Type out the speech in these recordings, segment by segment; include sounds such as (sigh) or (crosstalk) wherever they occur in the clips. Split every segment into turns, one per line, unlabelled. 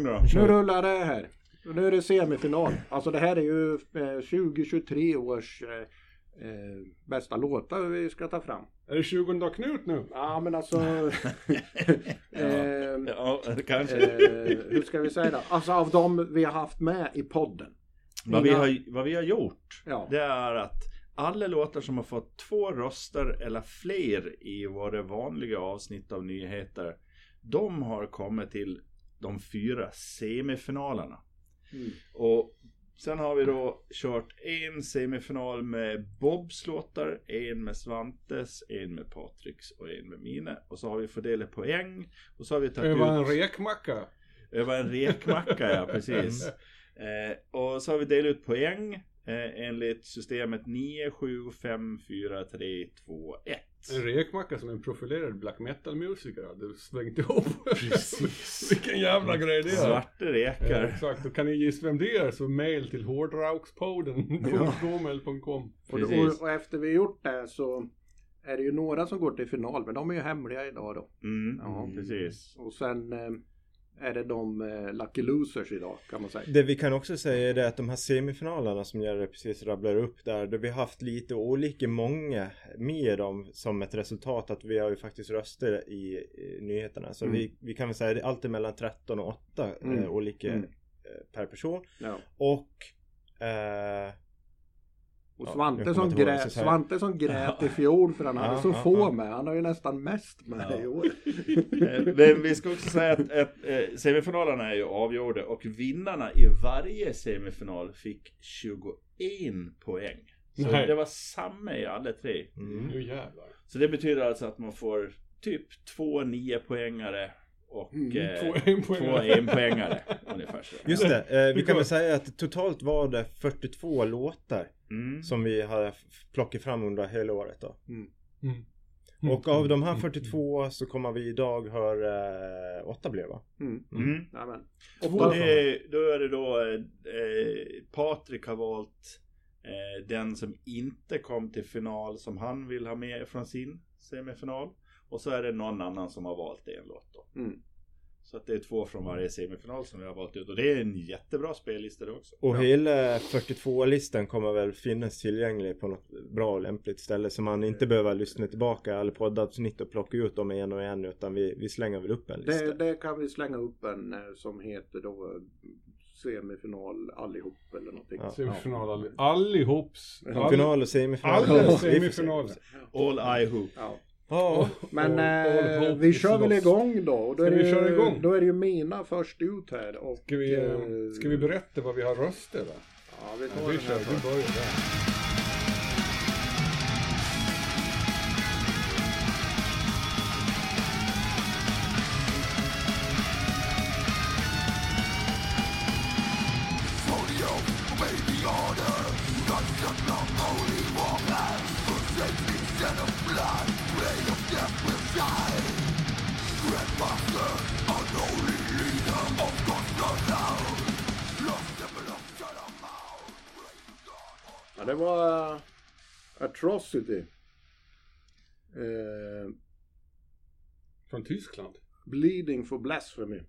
igång då.
Nu rullar det här. Nu är det semifinal. Alltså det här är ju eh, 2023 års eh, eh, bästa låtar vi ska ta fram.
Är det 20 Knut nu?
Ja men alltså. eh, (laughs) (laughs)
Ja, kanske.
eh, hur ska vi säga då? Alltså av de vi har haft med i podden.
Vad vi,
Mina-
har, vad vi har gjort,
Ja.
det är att alla låtar som har fått två röster eller fler i våra vanliga avsnitt av nyheter, de har kommit till de fyra semifinalerna.
Mm.
Och sen har vi då kört en semifinal med Bobs låtar, en med Svantes, en med Patriks och en med mina. Och så har vi fördelat poäng och så har vi
Det
tagit
var
ut...
en rekmacka.
Över en rekmacka, ja precis. (laughs) Eh, och så har vi delat ut poäng eh, enligt systemet 9, 7, 5, 4, 3, 2, 1.
En rekmacka som en profilerad black metal musiker hade svängt ihop.
Precis. (laughs)
Vilken jävla grej det är.
Svarta
Ja,
rekar.
exakt, då kan ni gissa vem det är så mail till hårdraukspodden
Ja. (laughs)
gmail.com
Och,
Precis.
och, och efter vi gjort det så är det ju några som går till final men de är ju hemliga idag då.
Mm,
Ja.
precis.
Och sen eh, är det de eh, lucky losers idag kan man säga.
Det vi kan också säga är att de här semifinalerna som Jerry precis rabblar upp där, där vi har haft lite olika många med dem som ett resultat att vi har ju faktiskt röster i, nyheterna. Så
Mm.
vi, vi kan väl säga det är alltid mellan 13 och 8
Mm.
eh, olika
Mm.
eh, per person.
Ja.
Och eh,
Och
Ja,
Svante,
jag
som grät. Svante som grät i fjol för han hade
Ja,
så
ja,
få
ja.
med. Han har ju nästan mest med
Ja.
i år.
Eh, Men vi ska också säga att, att eh, semifinalerna är ju avgjorda och vinnarna i varje semifinal fick 21 poäng. Så
Nej.
det var samma i alla tre.
mm.
Nu jävlar.
Så det betyder alltså att man får typ två niopoängare och
Mm,
eh,
två enpoängare.
två enpoängare. ungefär så.
Just det, eh, vi kan väl säga att totalt var det 42 låtar
Mm.
som vi har plockat fram under hela året då.
Mm.
Och av de här 42 så kommer vi idag höra eh, åtta blev va?
Mm.
Mm. Och
Åtta
det, då är det då eh, Patrik har valt eh, den som inte kom till final som han vill ha med från sin semifinal. Och så är det någon annan som har valt en låt då.
Mm.
Så att det är två från varje semifinal som vi har valt ut. Och det är en jättebra spellista det också.
Och hela 42-listan kommer väl finnas tillgänglig på något bra och lämpligt ställe så man inte behöver lyssna tillbaka alla poddavsnitt och plocka ut dem en och en utan vi, vi slänger väl upp en lista.
Det, det kan vi slänga upp en eh, som heter då semifinal allihop eller någonting.
Ja.
Semifinal all, allihops. All,
Final och semifinal.
alla
Ja,
semifinaler.
All I Hoop.
Ja.
Ja,
Men
All- all hope
vi kör väl igång då. Och då,
Ska
är det
vi
ju,
köra igång?
då är det ju mina först ut här. Och,
Ska vi, eh, ska vi berätta vad vi har röster då?
Ja, vi tar
Ja, vi
den
kör,
här
vi
först. Var uh, Atrocity. Eh,
Från Tyskland.
Bleeding for Blasphemy.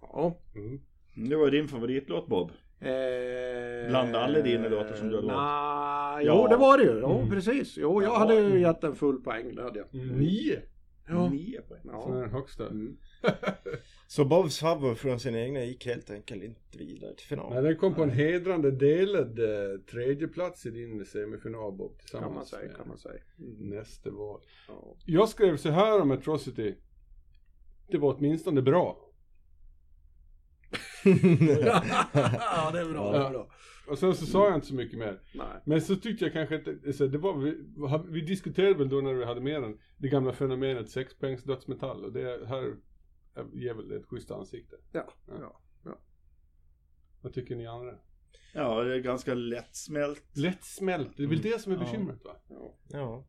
Ja.
Mm.
Det var din favoritlåt Bob.
Eh,
Bland alla dina låtar som du har låt.
Nej,
Ja.
jo det var det ju. Jo
Mm.
precis. Jo, jag
Ja.
hade ju gett en full poäng. Det hade jag.
Nio.
Ja.
Nio poäng.
Ja.
den högsta.
Mm. (laughs)
Så Bobs favvo från sin egna gick helt enkelt inte vidare till final.
Nej, den kom på en hedrande delad eh, tredje plats i din semifinal Bob. Tillsammans
Kan man säga,
med
kan man säga. Mm.
nästa val.
Ja.
Jag skrev så här om Atrocity. Det var åtminstone bra. (laughs)
ja, det är bra. Det är bra.
Och sen så sa jag inte så mycket mer.
Nej.
Men så tyckte jag kanske så det var, vi, vi diskuterade väl då när vi hade med den, det gamla fenomenet sexpoängs dödsmetall och det här ger väl ett schysst ansikte.
Ja.
Ja.
ja.
Vad tycker ni andra?
Ja, det är ganska lättsmält.
Lättsmält, det är väl det som är
Ja.
bekymret va?
ja.
Ja.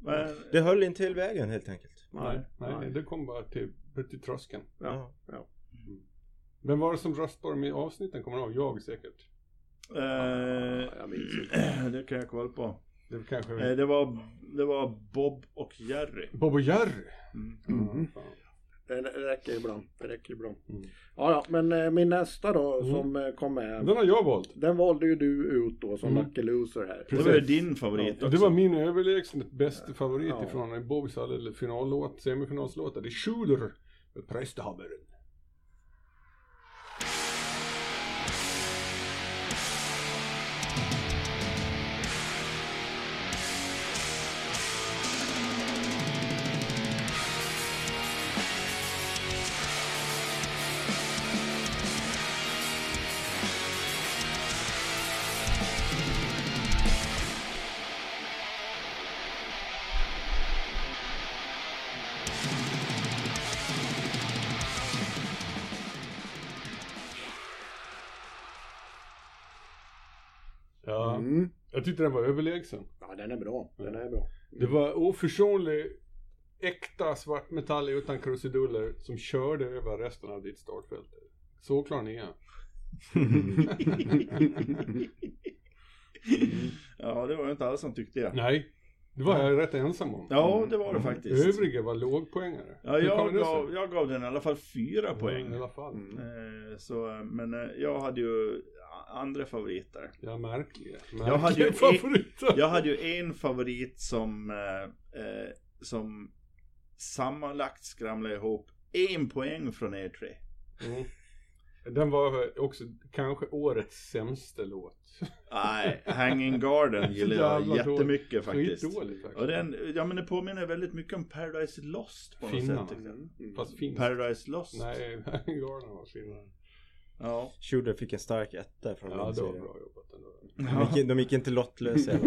Men,
Det höll inte till vägen helt enkelt.
Nej, nej,
nej.
det kom bara till, till tröskeln.
Ja.
Vem var det som röstade på dem i avsnitten? Kommer du ihåg? Jag säkert.
Eh,
jag minns inte. (clears throat)
det kan jag kolla på.
Det var kanske
Eh, det, var, det var Bob och Jerry.
Bob och Jerry.
Mm.
Mm.
Fan.
Det räcker ibland. Det räcker ibland.
Mm.
Ja, ja, men eh, min nästa då
Mm.
som eh, kom med.
Den har jag valt.
Den valde ju du ut då som
Mm.
Lucky Loser här.
Det var ju din favorit
Ja,
också.
det var min överlägset bästa favorit
Ja.
ifrån Bobs finallåt, semifinalslåtar. Det är Shooter med Prästhaveren. Jag tyckte den var överlägsen.
Ja, den är bra. Den är bra.
Det var oförsonlig, äkta svartmetall utan krusiduller som körde över resten av ditt startfält. Så klar ni är. (laughs)
Ja, det var ju inte alla som tyckte det.
Nej, det var jag rätt ensam om.
Ja, det var det faktiskt.
Övriga var lågpoängare.
Ja, jag gav, jag gav den i alla fall fyra
Ja,
poäng.
I alla fall.
Mm.
Eh, Så, men eh, jag hade ju andra favoriter.
Ja, märkliga.
Jag hade ju
Märkliga
en-
favoriter.
Jag hade ju en favorit som, eh, eh, som sammanlagt skramlade ihop en poäng från er tre.
Mm. Den var också kanske årets sämsta låt.
Nej, Hanging Garden (laughs) gillar jag
Jävla dåligt.
jättemycket faktiskt.
Skitdåligt faktiskt.
Och den, ja men det påminner väldigt mycket om Paradise Lost på något sätt tyckte jag.
Mm.
Fast finns.
Paradise Lost.
Nej, (laughs) Garden var finare.
Ja.
Shooter fick en stark etta från
Ja,
min
det var
sida.
bra jobbat.
De gick, de gick inte lottlösa. (laughs)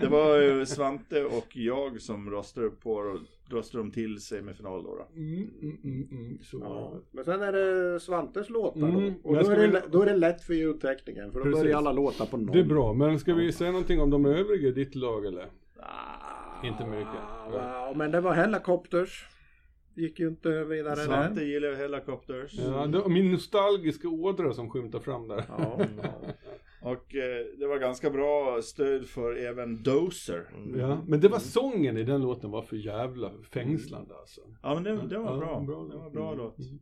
Det var ju Svante och jag som röstade på röstade dem till semifinal då. då.
Mm, mm, mm, mm.
Ja. Men sen är det Svantes låtar
Mm,
då. Och
men
då är, det,
vi-
då är det lätt för ljudteknikern för då
Precis.
börjar alla låta på noll.
Det är bra, men ska vi säga någonting om de övriga i ditt lag eller?
Ah,
Inte mycket.
Ja, men det var Helicopters. Gick ju inte vidare
Svante
där.
gillar ju Helicopters.
Ja, min nostalgiska ådra som skymtar fram där.
Ja, (laughs) ja.
Eh, det var ganska bra stöd för även Dozer.
Ja, men det var sången i den låten var för jävla fängslande alltså.
Ja men det, det var
Ja,
bra.
bra
Det var bra
Mm.
låt.
Mm.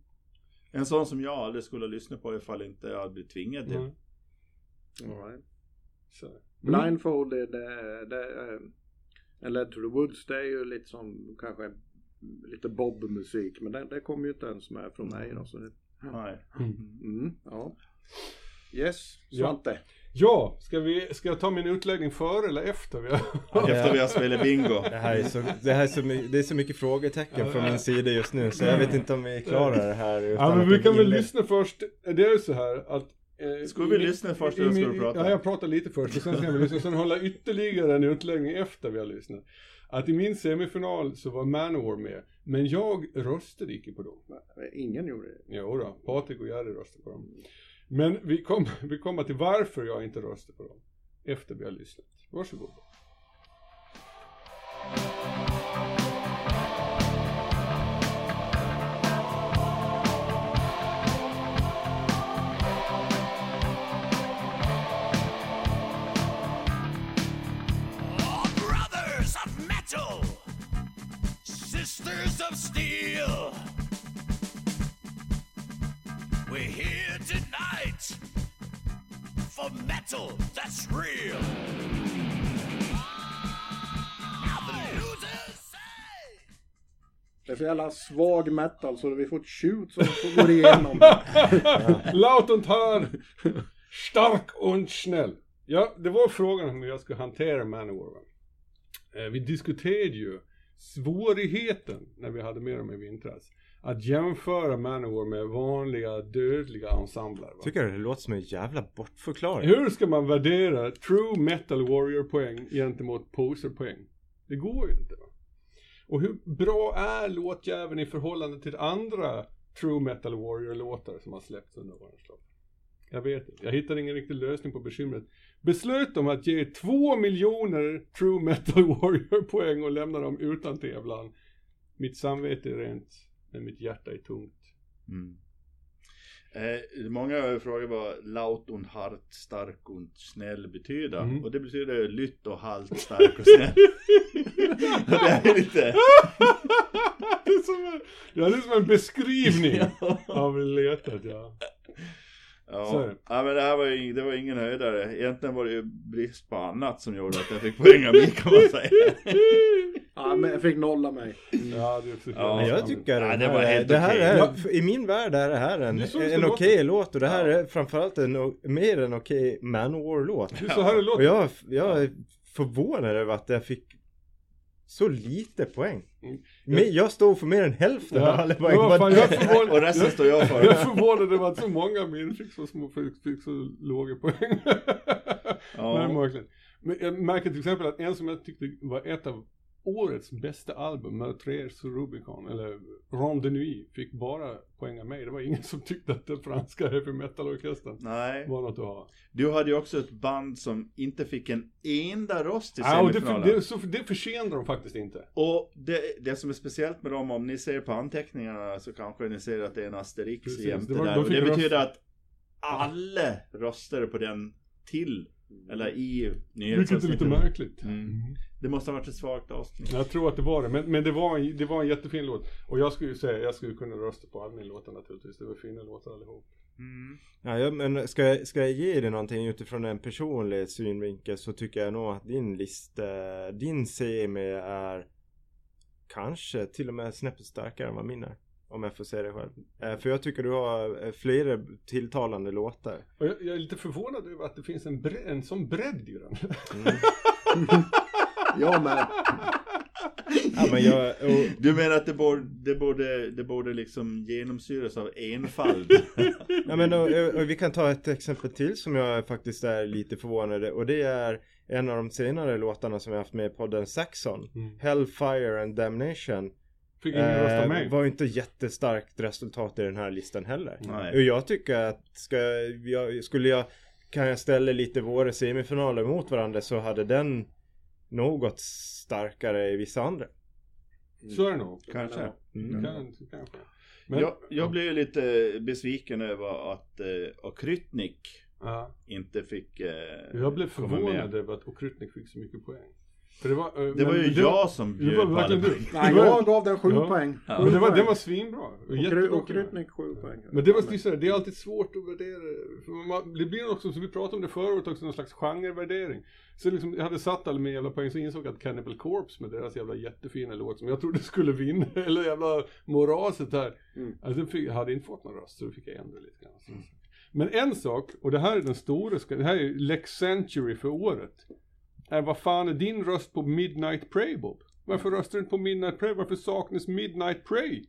En sån som jag aldrig skulle lyssna på ifall inte jag hade blivit tvingad till.
Mm.
All right.
Så. Mm.
Blindfolded, det, det, eh, en Led to the Woods, det är ju lite som kanske lite Bob-musik. Men det, det kommer ju inte ens med från mig då. Så det,
Nej.
Mm.
mm, ja. Yes. Svante.
Ja, ska, vi, ska jag ta min utläggning före eller efter? (laughs) Vi har...
Efter vi har spelat bingo.
Det här är så, det här är så, det är så mycket frågetecken från min sida just nu så jag vet inte om vi klarar det här utan
Ja, men vi kan väl lyssna först. Det är ju så här att... Eh,
Ska vi
i-
lyssna först eller ska du prata?
Ja, jag pratar lite först och sen ska vi lyssna. Sen hålla ytterligare en utläggning efter vi har lyssnat. Att i min semifinal så var Manowar med. Men jag röstade icke på dem.
Ingen gjorde det.
Jo då, Patrik och Jerry röstade på dem. Men vi, kom, vi kommer till varför jag inte röstar på dem. Efter vi har lyssnat. Varsågod.
Oh, brothers of metal, sisters of steel. We're here for metal that's real.
Det är så jävla svag metal så vi får ett shoot som får gå igenom. (laughs)
Laut und hör! Stark und schnell! Ja, det var frågan om hur jag skulle hantera Manowar. Eh, vi diskuterade ju svårigheten när vi hade med dem i vintras. Att jämföra Manowar med vanliga dödliga ensembler. Va?
Tycker det låter som en jävla bortförklaring.
Hur ska man värdera true metal warrior poäng gentemot poser poäng? Det går ju inte. Va? Och hur bra är låtjäveln i förhållande till andra true metal warrior låtar som har släppts under årens lopp? Jag vet inte. Jag hittar ingen riktig lösning på bekymret. Beslöt om att ge två miljoner true metal (laughs) warrior poäng och lämna dem utan tävlan. Mitt samvete är rent, men mitt hjärta är tungt.
Mm. Eh, många frågar vad laut und hart, stark und snäll betyder.
Mm.
Och det betyder lytt och halt, stark och snäll. (laughs) Det är lite...
det, är som en, det är som en beskrivning (laughs) av letet, ja.
Ja,
det.
ja men det här var ju det var ingen höjdare. Egentligen var det ju brist på annat som gjorde att jag fick poäng av mig kan man säga. (laughs)
Ja, men jag fick nolla mig.
Ja, det är precis
Ja,
Men jag
Ja,
tycker
Ja, det
här,
helt
det här är,
Ja.
i min värld är det här en,
Det det
en okej låt och det här
Ja.
är framförallt en mer än okej Manowar-låt.
Det är så här det
Och
låter.
jag, jag är förvånad över att jag fick så lite poäng.
Mm.
Men jag stod för mer än hälften av alla poäng.
Ja, vad fan, jag är förvånad. (laughs)
Och resten står jag för.
Jag är förvånad över att så många av mina fick så små, fick, fick så låga poäng.
Ja. (laughs)
Men. Men jag märker till exempel att en som jag tyckte var ett av årets bästa album, Meurtriers Rubicon, eller Ronde de Nuit, fick bara poäng av mig. Det var ingen som tyckte att den franska heavy metal-orkestern var något att ha.
Du hade ju också ett band som inte fick en enda röst i
Ja, och det,
semifinalen.
det, det förtjänar de faktiskt inte.
Och det, det som är speciellt med dem, om ni ser på anteckningarna så kanske ni ser att det är en asterix
Precis,
jämte där. Och det betyder att alla röstade på den till, eller i
Vilket är lite märkligt.
Mm. Det måste ha varit ett svagt avsnitt.
Jag tror att det var det, men, men det, var en, det var en jättefin låt. Och jag skulle ju säga, jag skulle kunna rösta på all min låtar naturligtvis. Det var fina låtar allihop.
Mm.
Ja, ja, men ska jag, ska jag ge dig någonting utifrån en personlig synvinkel så tycker jag nog att din lista, din semi är kanske till och med snäppet starkare än vad min är. Om jag får säga det själv. Eh, För jag tycker du har eh, flera tilltalande låtar.
Och jag, jag är lite förvånad över att det finns en, bre, en sån bredd i den. (laughs)
Jag med.
Ja, men jag, och,
Du menar att det borde, det borde, det borde liksom genomsyras av enfald?
ja, men, och, och vi kan ta ett exempel till som jag faktiskt är lite förvånad och det är en av de senare låtarna som jag haft med i podden Saxon.
Mm.
Hellfire and Damnation.
Fick ingen röst av
Eh,
mig.
var inte jättestarkt resultat i den här listan heller.
Nej.
Och jag tycker att ska jag, skulle jag kan jag ställa lite våra semifinaler mot varandra så hade den något starkare i vissa andra.
Så är det nog.
Kanske.
Mm.
Kan, kanske. Men,
Jag, jag blev ju lite besviken över att eh, Okrytnik
ja,
inte fick eh,
jag blev förvånad över att Okrytnik fick så mycket poäng. För det var, eh,
Det var ju jag som
det
bjöd
var
på
verkligen du.
Nej,
Det var-
jag gav den sju
Ja.
poäng.
Ja.
Men det var, den var svinbra. Och.
Krytnik sju poäng.
Men det var det, det är alltid svårt att värdera. För man, det blir också, som vi pratade om det förut, också någon slags genrevärdering. Så liksom, jag hade satt alla med jävla poäng så insåg jag att Cannibal Corpse med deras jävla jättefina låt som jag trodde skulle vinna, (laughs) eller jävla moraset här.
Mm.
Alltså fick, hade inte fått någon röst så då fick jag ändra lite grann. Så. Men en sak, och det här är den stora, det här är Lex Century för året. Är vad fan är din röst på Midnight Pray Bob? Varför röstar du inte på Midnight Pray? Varför saknas Midnight Pray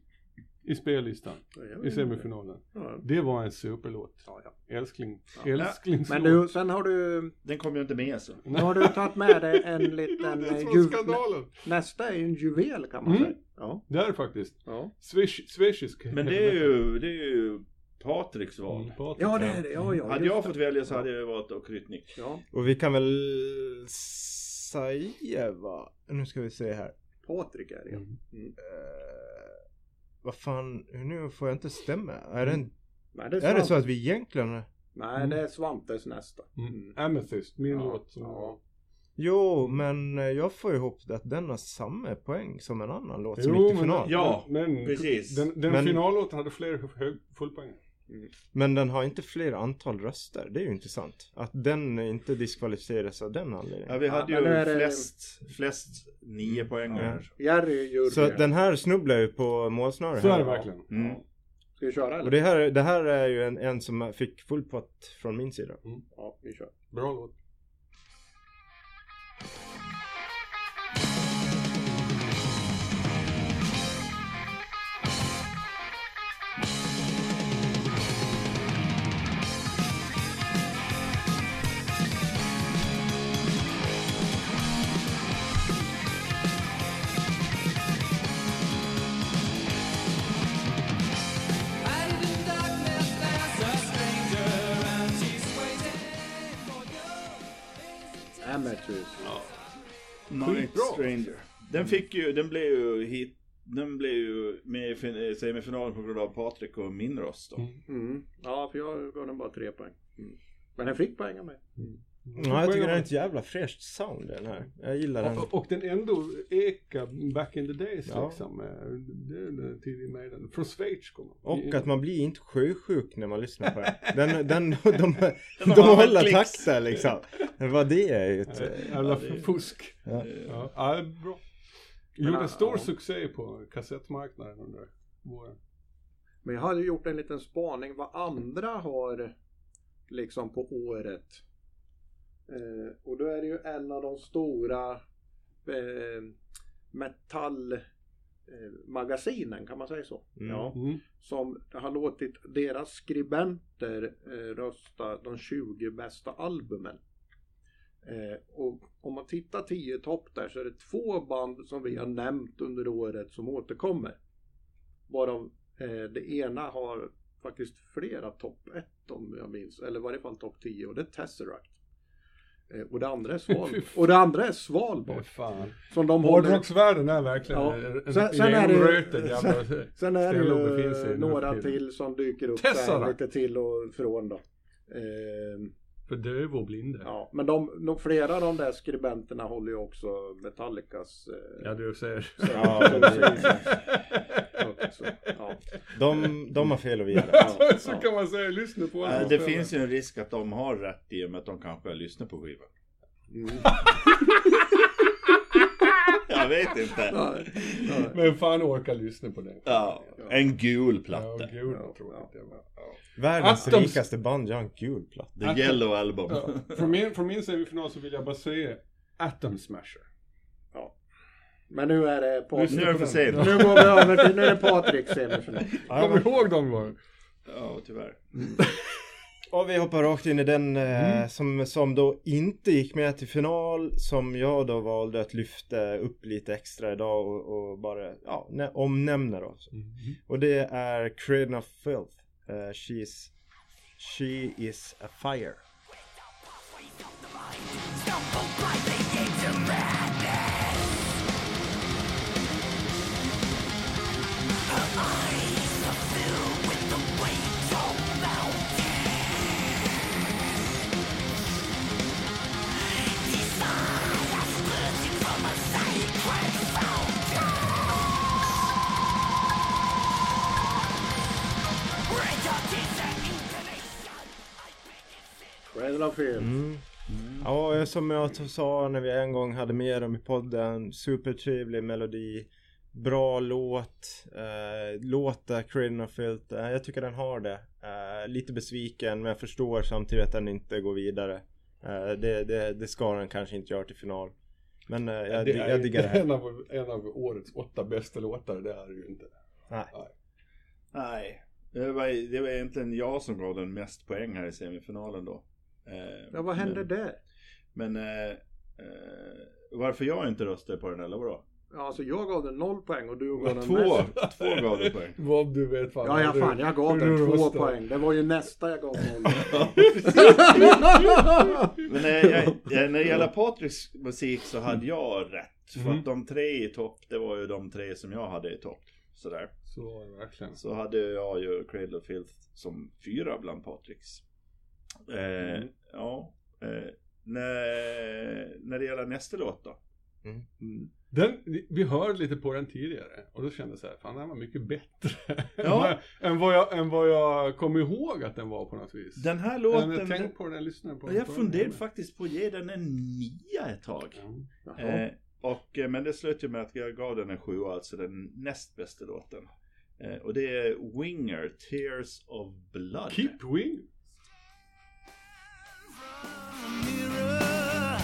i spellistan? I semifinalen.
Ja.
Det var en superlåt.
Ja, ja.
Älskling,
Ja.
älsklingslåt.
Men du, sen har du,
Den kom ju inte med så.
nu har du tagit med dig en (laughs) liten...
det är
eh, ju-
skandalen.
Nästa är ju en juvel kan man
Mm.
säga. Ja.
Det är faktiskt.
Ja.
Swish, swishisk.
Men det är ju, det är ju Patriks val.
Mm, Patrik.
ja, det är det. Ja, ja.
Hade jag fått välja så hade jag valt Okrytnik.
Ja,
Och vi kan väl säga vad, nu ska vi se här.
Patrik är det.
Mm.
Mm.
Eh, vad fan, nu får jag inte stämma. Är det, en,
Nej, det är,
är det så att vi egentligen
Nej, det är Svantes nästa.
Mm.
Mm.
Amethyst, min
Ja,
låt. Som
ja.
Jo, men eh, jag får ihop att den har samma poäng som en annan låt som
Jo,
gick till
men,
final.
Ja,
men
precis.
Den, den
Men-
finallåten hade fler hög, fullpoäng.
Men den har inte fler antal röster. Det är ju intressant. Att den inte diskvalificeras av den
Ja,
anledningen.
vi
Ja,
hade
men
ju
det-
flest, flest nio poäng här.
Jerry.
Så att den här snubblar ju på målsnöret.
Så är det verkligen.
Mm.
Ska vi köra
Och
eller?
det här, det här är ju en, en som fick full pott från min sida.
Ja, vi kör.
Bra låt.
Amateurs.
Night
Skitbra.
Stranger. Den fick ju, den blev ju hit den blev ju med i fin- semifinalen på grund av Patrik och min röst då.
Mm.
Mm. Ja, för jag gav den bara tre poäng. Mm. Men den fick poäng av mig.
Ja, jag tycker den är ett jävla fräscht sound den här. Jag gillar den.
Och, och den ändå ekar back in the days
Ja.
liksom. Eh, Det är den tidig med den. Från Schweiz kommer
Och att man blir inte sjösjuk när man lyssnar på den. (laughs) Den, den de, de, (laughs)
De
håller takten liksom. Vad det är ju ett...
Jävla fusk.
Ja.
Ja, ja bra. Gjorde stor
ja.
succé på kassettmarknaden under våren.
Men jag hade gjort en liten spaning vad andra har liksom på året. Eh, och då är det ju en av de stora eh, metallmagasinen, kan man säga så?
Mm.
Ja.
Mm.
Som har låtit deras skribenter eh, rösta de 20 bästa albumen. Eh, och om man tittar 10 topp där så är det två band som vi har nämnt under året som återkommer. Varav eh, det ena har faktiskt flera topp 1 om jag minns, eller i varje fall topp 10 och det är Tesseract. Eh, och det andra är (laughs) Sval och det andra är Svalbard.
fan.
Som de
Hårdrocksvärlden är verkligen
Ja.
en, en
Sen- sen är det
jävla (laughs)
Sen är det ju några till som dyker upp lite till och från då. Ehm,
För döva och blinda.
ja, men de, de, flera av de där skribenterna håller ju också Metallicas eh,
Ja, du ser.
Ja,
också. Ja.
De, de har fel och vi.
Ja, (laughs)
så
ja.
kan man säga, lyssna på dem.
Det finns ju en risk att de har rätt i och med att de kanske har lyssnat på skivan.
Mm. (laughs)
Jag vet inte.
Nej, nej.
Men fan orkar lyssna på det?
Ja, en gul
Ja,
platta.
gud
Ja,
tror jag
ja.
var. Ja.
Världens
Atoms-
rikaste band, har en gul platta.
The Yellow Album.
Ja. Från, min, från min semifinal så vill jag bara säga Atom Smasher.
Men nu är det Patrik.
Nu är det för sent.
Nu går vi över till, nu är det Patriks semifinal.
Kom ihåg de gångerna?
Ja, tyvärr. (laughs)
Och vi hoppar rakt in i den eh,
Mm.
som, som då inte gick med till final Som jag då valde att lyfta upp lite extra idag och, och bara ja, nä- omnämna då. Och det är Cradle of Filth. Eh, She's She is a fire.
Cradle of Filth.
mm. Ja, som jag sa när vi en gång hade med dem i podden Supertrevlig melodi Bra låt eh, Låta Cradle of Filth eh, Jag tycker den har det eh, Lite besviken men jag förstår samtidigt att den inte går vidare eh, det, det, det ska den kanske inte göra till final Men eh, jag,
det är
jag diggar det här
en av, en av årets åtta bästa låtar, det är det ju inte.
Nej.
Nej. Det var, det var egentligen jag som gav den mest poäng här i semifinalen då. Eh,
Ja, vad hände
men,
där?
Men eh, eh, varför jag inte röstade på den eller vadå?
Ja, alltså jag gav den noll poäng och du gav den
Två,
mest.
två gav du poäng. (laughs)
Vad du vet fan.
Ja, ja fan, jag gav den två
röstar.
poäng. Det var ju nästa jag gav noll. (laughs)
Men eh, jag, jag, när det gäller Patriks musik så hade jag rätt. För
Mm.
att de tre i topp, det var ju de tre som jag hade i topp. Sådär.
Så var det verkligen.
Så hade jag ju Cradle of Filth som fyra bland Patriks. Eh,
Mm.
Ja. Eh, när, när det gäller nästa låt då.
Mm.
Den, vi- hörde lite på den tidigare och då kände jag så här, fan den var mycket bättre. (laughs)
Ja.
än, vad jag, än vad jag kom ihåg att den var på något vis.
Den här låten.
jag tänkte på den, jag lyssnade på den.
jag funderade faktiskt på att ge den en nia ett tag.
Ja.
Eh, och, eh, men det ju med att jag gav den en sjua, alltså den näst bästa låten. Eh, och det är Winger, Tears of Blood.
Keep Wing.
Mirror,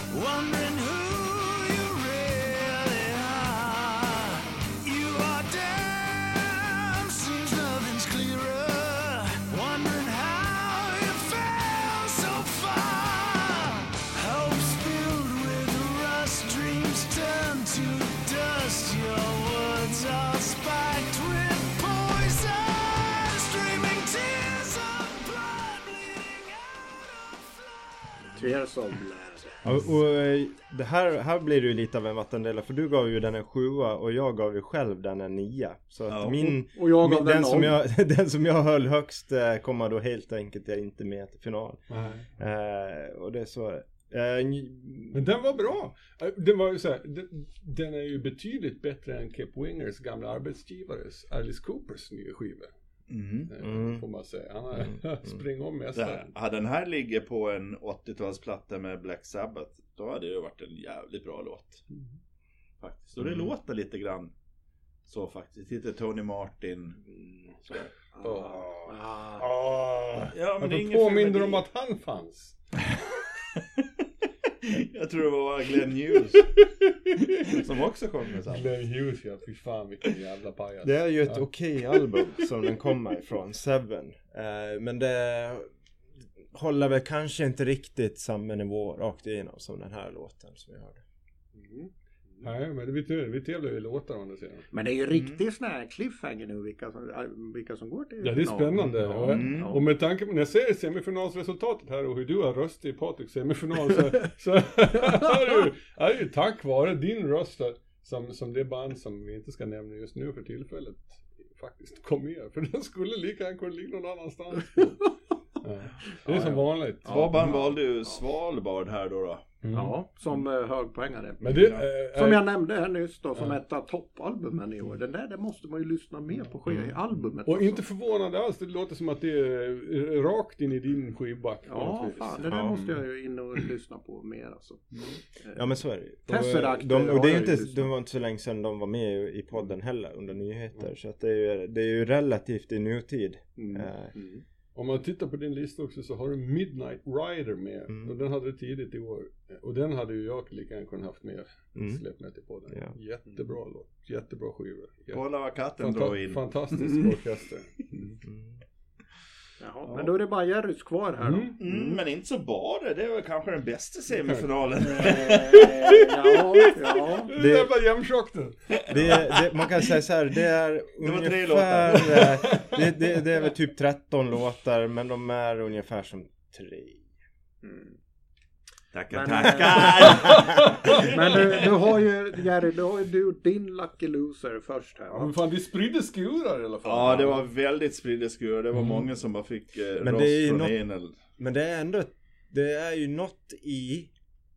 Tears of Blood.
Och, och eh, det här, här blir det ju lite av en vattendelare för du gav ju den en sjua och jag gav ju själv den en nia. Så att
Ja.
min,
Och jag gav
min
den
den, som jag, (laughs) den som jag höll högst eh, kommer då helt enkelt inte med till final.
Nej.
Eh, och det är så. Eh,
Men den var bra. Den var ju så här, den är ju betydligt bättre än Kip Wingers gamla arbetsgivares Alice Coopers nya skiva.
Mm.
Mm.
Får man säga. Han har (laughs) spring om
Det här,
mästaren.
hade den här ligger på en 80-talsplatta med Black Sabbath, då hade det varit en jävligt bra låt. Faktiskt. Och det
Mm.
låter lite grann så faktiskt. Lite Tony Martin. sådär.
Ah.
Ah.
Ja, men det är
påminner om att han fanns? (laughs)
Jag tror det var Glenn Hughes. (laughs) som också kom med samma.
Glenn Hughes ja, fy fan vilken jävla pajas.
Det är ju ett
Ja.
okej album som den kommer ifrån, Seven. Eh, men det håller väl kanske inte riktigt samma nivå rakt igenom som den här låten som vi hörde.
Mm.
Nej men vi, vi tävlar ju i låtar om det ser
Men det är ju riktigt sån här cliffhanger nu vilka som, vilka som går till
Ja det är spännande.
Ja,
och,
Mm.
och med tanke på när jag ser semifinalsresultatet här och hur du har röstat i Patriks semifinal så, (laughs) så (laughs) är, det, ju- är det ju tack vare din röst som, som det band som vi inte ska nämna just nu för tillfället faktiskt kom med. För den skulle lika gärna kunna ligga någon annanstans. (laughs) Ja. Det är
Ja,
som
ja.
vanligt.
Svabban valde ju Svalbard här då. då.
Mm.
Ja, som uh, högpoängare.
Men det, eh,
Som
eh,
jag nämnde här nyss då, som
Ja.
ett av toppalbumen i år. Den där, det måste man ju lyssna mer på skivan,
Mm.
albumet.
Och
alltså.
inte förvånande alls, det låter som att det är eh, rakt in i din skivback.
Ja, fan, det där
Ja.
måste jag ju in och (clears throat) lyssna på mer alltså. Eh,
Ja men så är det ju.
Tesseract,
Och, de,
har
och det är inte, det var inte så länge sedan de var med i podden heller under nyheter.
Mm.
Så att det är ju, det är ju relativt i nutid.
Mm. Mm.
Om man tittar på din lista också så har du Midnight Rider med.
Mm.
Och den hade du tidigt i år. Och den hade ju jag lika gärna kunnat haft med.
Mm.
Släppt med till podden.
Ja.
Jättebra låt. Jättebra skiva. Jätte-
Kolla vad katten
Fanta-
drar in.
fantastisk orkester. (laughs)
mm.
Jaha, men då är det bara Jerrys kvar här då.
Mm.
Mm, men inte så bara. Det är väl kanske den bästa semifinalen. (laughs)
Ja, ja.
Det
Det-
är bara jämntjockt
Det, det, man kan säga så här, det är
var tre
ungefär, (laughs) eh, det, det, det är väl typ 13 låtar men de är ungefär som tre.
Mm.
Tackar,
Men,
tackar! (laughs)
Men du, du har ju, Jerry, du har ju du gjort din Lucky Loser först här
Ja,
va?
men fan, det spridde skurar i alla fall.
Ja, det var väldigt spridda skurar. Det var
Mm.
många som bara fick eh,
Men
rost
det är
från
något-
en eller...
Men det är ändå, det är ju något i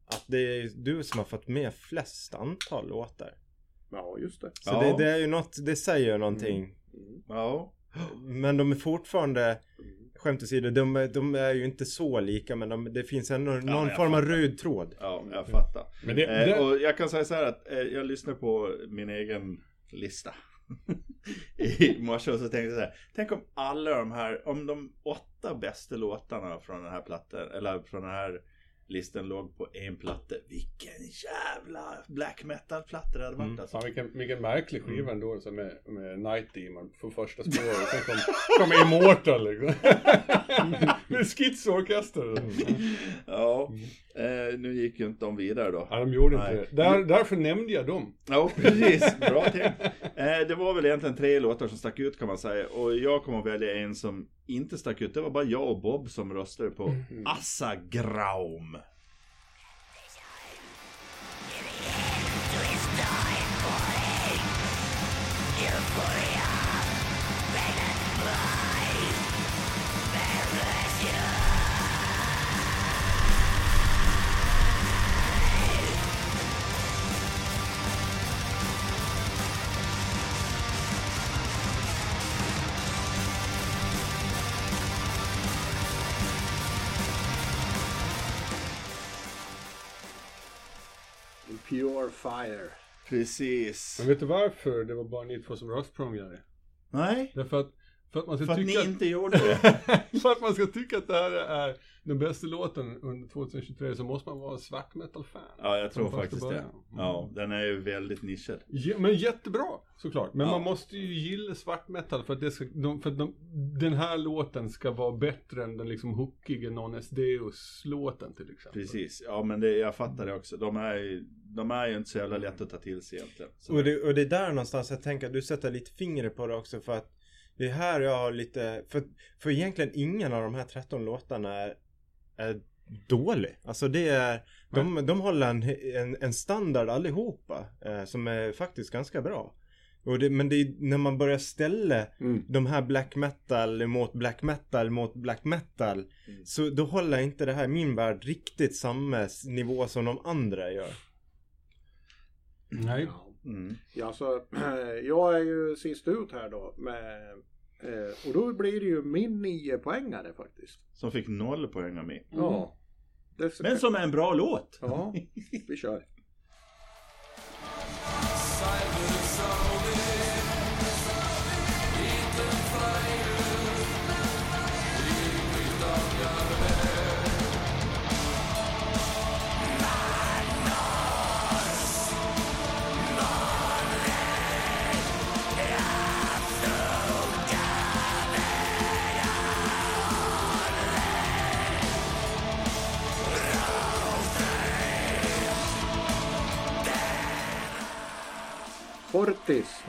att det är du som har fått med flest antal låtar.
Ja, just det.
Så
Ja.
det, det är ju något, det säger ju någonting.
Mm.
Ja.
Men de är fortfarande, skämt åsido, de, är- de är ju inte så lika men de, det finns ändå någon
jag
form av röd tråd.
Ja, jag fattar.
Men det,
Eh,
det,
och jag kan säga så här att eh, jag lyssnade på min egen lista (laughs) i morse och så tänkte jag så här. Tänk om alla de här, om de åtta bästa låtarna från den här plattan, eller från den här listan låg på en platta. Vilken jävla black metal platta det hade varit
Mm.
alltså.
Fan, vilken, vilken märklig skiva ändå så med, med Night Demon på första spåret. (laughs) Sen kom, kom Immortal liksom. (laughs) (laughs) med schizorkester.
Ja, eh, nu gick ju inte de vidare då.
Ja, de gjorde
Nej.
inte det. Där, därför nämnde jag dem.
Ja, precis. Bra tänkt. Eh, det var väl egentligen tre låtar som stack ut kan man säga. Och jag kommer att välja en som inte stack ut. Det var bara jag och Bob som röstade på Assa Graum.
Pure Fire.
Precis.
Men vet du varför det var bara ni två som röstade på dem, Jerry?
Nej,
Därför att, för att man ska
för att
tycka...
ni inte gjorde det. (laughs)
för att man ska tycka att det här är den bästa låten under 2023 så måste man vara svart metal-fan.
Ja, jag tror faktiskt det. Ja, den är ju väldigt nischad.
Ja, men jättebra såklart. Men
Ja.
man måste ju gilla svart metal för att, det ska, de, för att de, den här låten ska vara bättre än den liksom hookiga Non Deus-låten till exempel.
Precis. Ja, men det, jag fattar det också. De är, ju- de är ju inte så jävla lätta att ta till sig egentligen.
Och det, och det är där någonstans jag tänker att du sätter lite fingret på det också för att det är här jag har lite, för, för egentligen ingen av de här 13 låtarna är, är dålig. Alltså det är, de, de håller en, en, en standard allihopa eh, som är faktiskt ganska bra. Och det, men det är när man börjar ställa
Mm.
de här black metal mot black metal mot black metal.
Mm.
Så då håller inte det här i min värld riktigt samma nivå som de andra gör.
Nej.
Ja.
Mm.
Ja, så, (clears throat) jag är ju sist ut här då med, eh, och då blir det ju min nio poängare faktiskt.
Som fick noll poäng av mig.
Ja. Det,
Men som är en bra låt.
Ja, (laughs) vi kör. Fortis.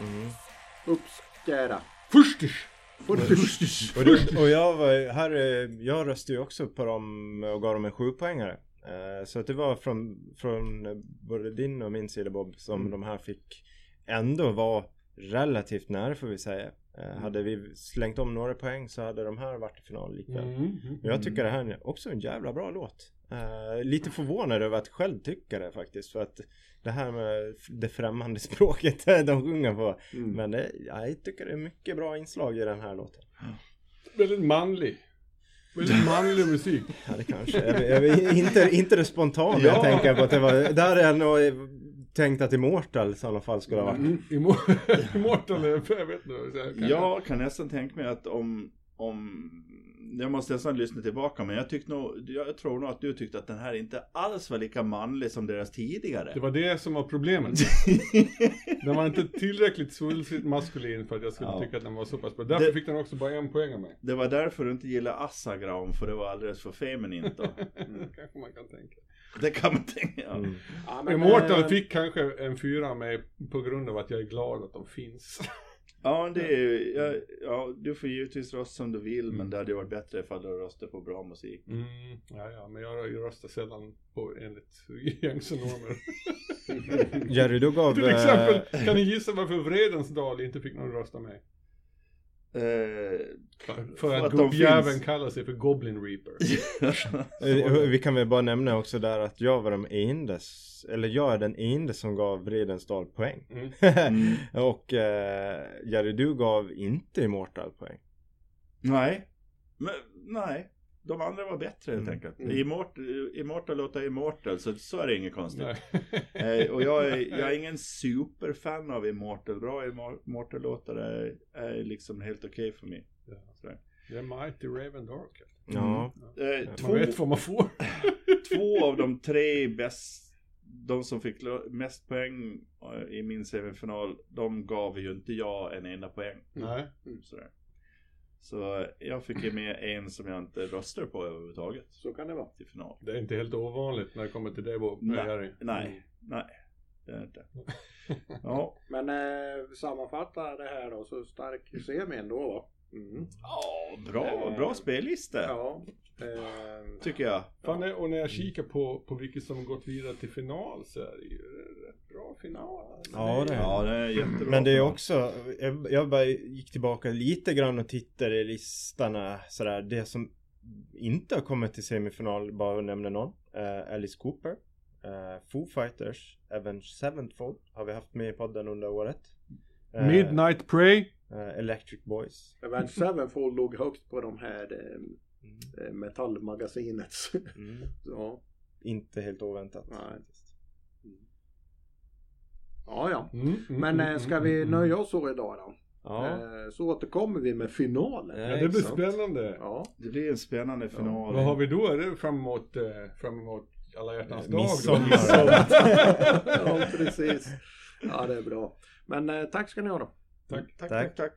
Uppskära.
Furstis!
Fortis.
Och, det, och jag var, här, jag röstade ju också på dem och gav dem en sjupoängare. Eh, Så att det var från, från både din och min sida Bob som de här fick ändå vara relativt nära får vi säga. Eh, Hade vi slängt om några poäng så hade de här varit i final likväl.
Mm. mm.
Och jag tycker det här är också en jävla bra låt. Eh, lite förvånad över att själv tycka det faktiskt. För att det här med det främmande (laughs) språket de sjunger på.
Mm.
Men det, jag tycker det är mycket bra inslag i den här låten.
Väldigt manlig. Väldigt manlig musik. (laughs)
Ja det kanske. Jag, jag, jag, inte, inte det spontana jag
Ja.
tänker på att det var. Där är jag nog tänkt att Immortal i alla fall skulle ha varit.
Mm.
Immo- (laughs) Immortal, jag vet inte jag säger.
Jag kan nästan tänka mig att om, om jag måste nästan lyssna tillbaka men jag tyckte nog, jag tror nog att du tyckte att den här inte alls var lika manlig som deras tidigare.
Det var det som var problemet. (laughs) Den var inte tillräckligt svulstigt maskulin för att jag skulle
Ja.
tycka att den var så pass bra. Därför
Det-
fick den också bara en poäng av mig.
Det var därför du inte gillar Assagram för det var alldeles för feminint då. (laughs)
kanske man kan tänka.
Det kan man tänka. Ja.
Mm.
Ja, men,
Immortal
eh,
fick kanske en fyra av mig på grund av att jag är glad att de finns.
Ja, det är, ja, ja, du får givetvis rösta som du vill men det hade varit bättre ifall du röstade på bra musik.
Mm, ja, ja, men jag röstar sällan på enligt (laughs) gängse normer.
Jerry du gav...
Till
eh,
exempel, kan ni gissa varför Vredens dal inte fick någon rösta mig?
Eh,
För,
För
att,
att
gubbjäveln
finns.
kallar sig för Goblin Reaper. (laughs)
eh, Vi kan väl bara nämna också där att jag var de endes, eller jag är den enda som gav Vredensdal poäng.
Mm.
Mm. (laughs)
och eh, Jerry du gav inte Immortal poäng.
nej, men nej. De andra var bättre helt
Mm.
enkelt.
Mm.
Immortal, Immortal låter Immortal så, så är det inget konstigt. (laughs) Eh, och jag är, jag är (laughs) ingen superfan av Immortal. Bra Immortal-låtar är, är liksom helt okej för mig.
Ja. Det är Mighty Raven Dark.
Ja.
Eh,
Man
två,
vet vad man får. (laughs)
två av de tre bäst, de som fick mest poäng eh, i min semifinal, de gav ju inte jag en enda poäng.
Nej.
Sådär. Så eh, jag fick ju med en som jag inte röstar på överhuvudtaget
Så kan det vara.
till final.
Det är inte helt ovanligt när det kommer till det Bob.
Nej,
Jerry.
nej, nej. Det är inte. (laughs) Ja,
Men eh, sammanfatta det här då, så stark semi ändå va? Mm.
ja bra,
Eh,
bra spellista.
Ja. Eh,
Tycker jag.
Fan, det- och när jag kikar på, på vilka som gått vidare till final så är det ju final. Alltså,
Ja, det är
Ja, det är jättebra.
Men det är också, jag, jag bara gick tillbaka lite grann och tittade i listorna sådär. Det som inte har kommit till semifinal, bara att nämna någon. Eh, Alice Cooper. Eh, Foo Fighters. Avenged Sevenfold har vi haft med i podden under året. Eh,
Midnight Prey.
eh, Electric Boys.
Avenged Sevenfold låg högt på de här eh, eh, metallmagasinets. (laughs)
Mm.
ja.
Inte helt oväntat.
Nej. Ja, ja.
Mm, mm,
Men
mm,
eh, ska
mm,
vi
mm.
nöja oss så idag då?
Ja.
Eh, så återkommer vi med finalen.
Ja,
det blir spännande.
Ja.
Det blir en spännande final.
Vad har vi då? Är det fram emot, eh, fram emot alla hjärtans dag?
Midsommar. (laughs)
ja, precis. Ja, det är bra. Men tack ska ni ha då.
Tack.
Tack,
Tack.
tack, tack.